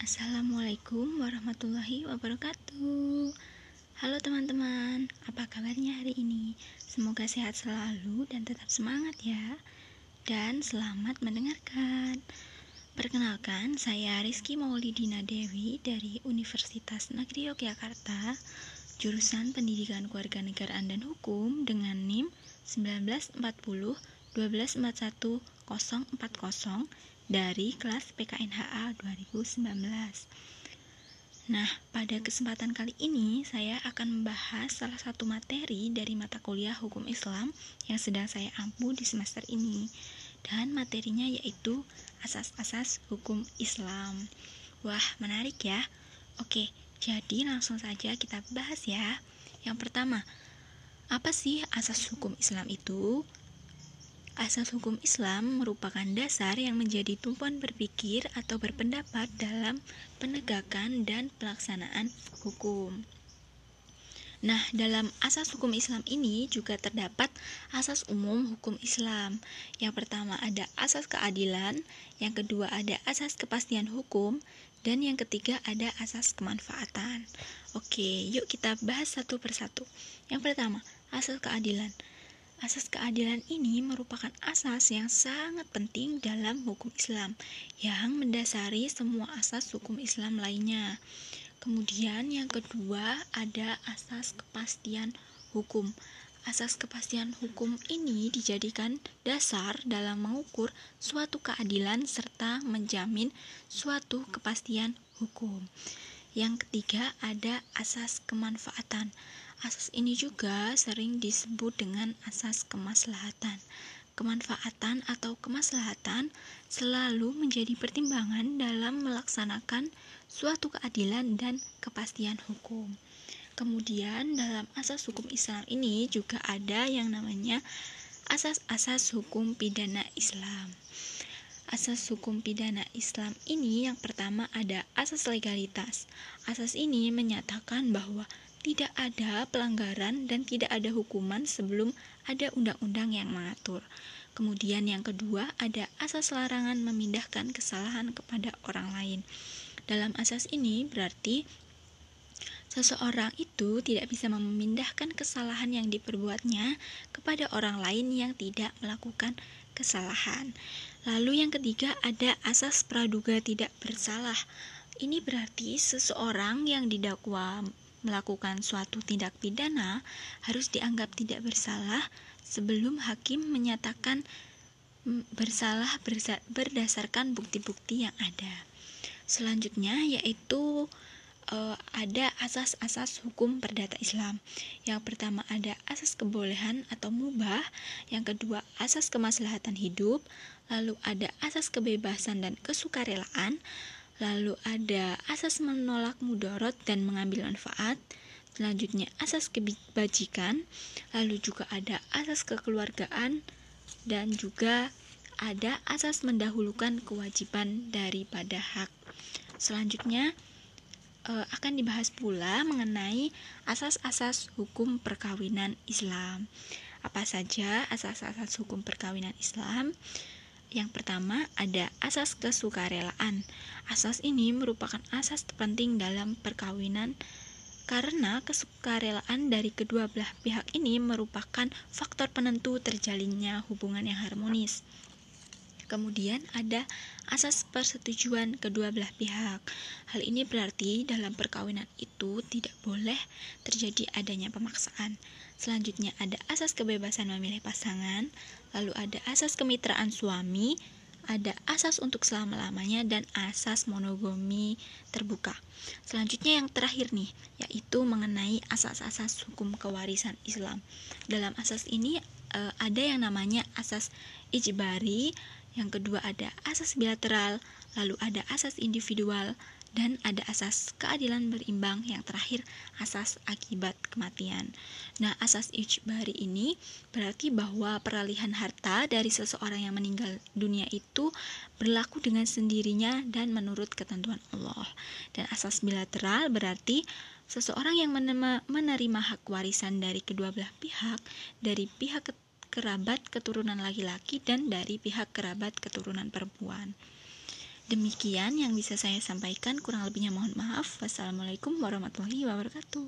Assalamualaikum warahmatullahi wabarakatuh. Halo teman-teman, apa kabarnya hari ini? Semoga sehat selalu dan tetap semangat ya. Dan selamat mendengarkan. Perkenalkan, saya Rizky Maulidina Dewi dari Universitas Negeri Yogyakarta Jurusan Pendidikan Kewarganegaraan dan Hukum dengan NIM 1940 1241 040 dari kelas PKNHA 2019. Nah, pada kesempatan kali ini saya akan membahas salah satu materi dari mata kuliah Hukum Islam yang sedang saya ampu di semester ini. Dan materinya yaitu asas-asas hukum Islam. Wah, menarik ya. Oke, jadi langsung saja kita bahas ya. Yang pertama, apa sih asas hukum Islam itu? Asas hukum Islam merupakan dasar yang menjadi tumpuan berpikir atau berpendapat dalam penegakan dan pelaksanaan hukum. Nah, dalam asas hukum Islam ini juga terdapat asas umum hukum Islam. Yang pertama ada asas keadilan, yang kedua ada asas kepastian hukum, dan yang ketiga ada asas kemanfaatan. Oke, yuk kita bahas satu persatu. Yang pertama, asas keadilan. Asas keadilan ini merupakan asas yang sangat penting dalam hukum Islam yang mendasari semua asas hukum Islam lainnya. Kemudian yang kedua ada asas kepastian hukum. Asas kepastian hukum ini dijadikan dasar dalam mengukur suatu keadilan serta menjamin suatu kepastian hukum. Yang ketiga ada asas kemanfaatan. Asas ini juga sering disebut dengan asas kemaslahatan. Kemanfaatan atau kemaslahatan selalu menjadi pertimbangan dalam melaksanakan suatu keadilan dan kepastian hukum. Kemudian dalam asas hukum Islam ini juga ada yang namanya asas-asas hukum pidana Islam. Asas hukum pidana Islam ini yang pertama ada asas legalitas. Asas ini menyatakan bahwa tidak ada pelanggaran dan tidak ada hukuman sebelum ada undang-undang yang mengatur. Kemudian yang kedua ada asas larangan memindahkan kesalahan kepada orang lain. Dalam asas ini berarti seseorang itu tidak bisa memindahkan kesalahan yang diperbuatnya kepada orang lain yang tidak melakukan kesalahan. Lalu yang ketiga ada asas praduga tidak bersalah. Ini berarti seseorang yang didakwa melakukan suatu tindak pidana harus dianggap tidak bersalah sebelum hakim menyatakan bersalah berdasarkan bukti-bukti yang ada. Selanjutnya yaitu uh, ada asas-asas hukum perdata Islam. Yang pertama ada asas kebolehan atau mubah, yang kedua asas kemaslahatan hidup, lalu ada asas kebebasan dan kesukarelaan, lalu ada asas menolak mudorot dan mengambil manfaat, selanjutnya asas kebajikan, lalu juga ada asas kekeluargaan, dan juga ada asas mendahulukan kewajiban daripada hak. Selanjutnya e, akan dibahas pula mengenai asas-asas hukum perkawinan Islam. Apa saja asas-asas hukum perkawinan Islam? Yang pertama ada asas kesukarelaan. Asas ini merupakan asas terpenting dalam perkawinan karena kesukarelaan dari kedua belah pihak ini merupakan faktor penentu terjalinnya hubungan yang harmonis. Kemudian ada asas persetujuan kedua belah pihak. Hal ini berarti dalam perkawinan itu tidak boleh terjadi adanya pemaksaan. Selanjutnya ada asas kebebasan memilih pasangan, lalu ada asas kemitraan suami, ada asas untuk selama-lamanya dan asas monogami terbuka. Selanjutnya yang terakhir nih, yaitu mengenai asas-asas hukum kewarisan Islam. Dalam asas ini eh, ada yang namanya asas ijbari, yang kedua ada asas bilateral, lalu ada asas individual, dan ada asas keadilan berimbang yang terakhir asas akibat kematian. Nah, asas ijbari ini berarti bahwa peralihan harta dari seseorang yang meninggal dunia itu berlaku dengan sendirinya dan menurut ketentuan Allah. Dan asas bilateral berarti seseorang yang menerima hak warisan dari kedua belah pihak dari pihak kerabat keturunan laki-laki dan dari pihak kerabat keturunan perempuan. Demikian yang bisa saya sampaikan, kurang lebihnya mohon maaf. Wassalamualaikum warahmatullahi wabarakatuh.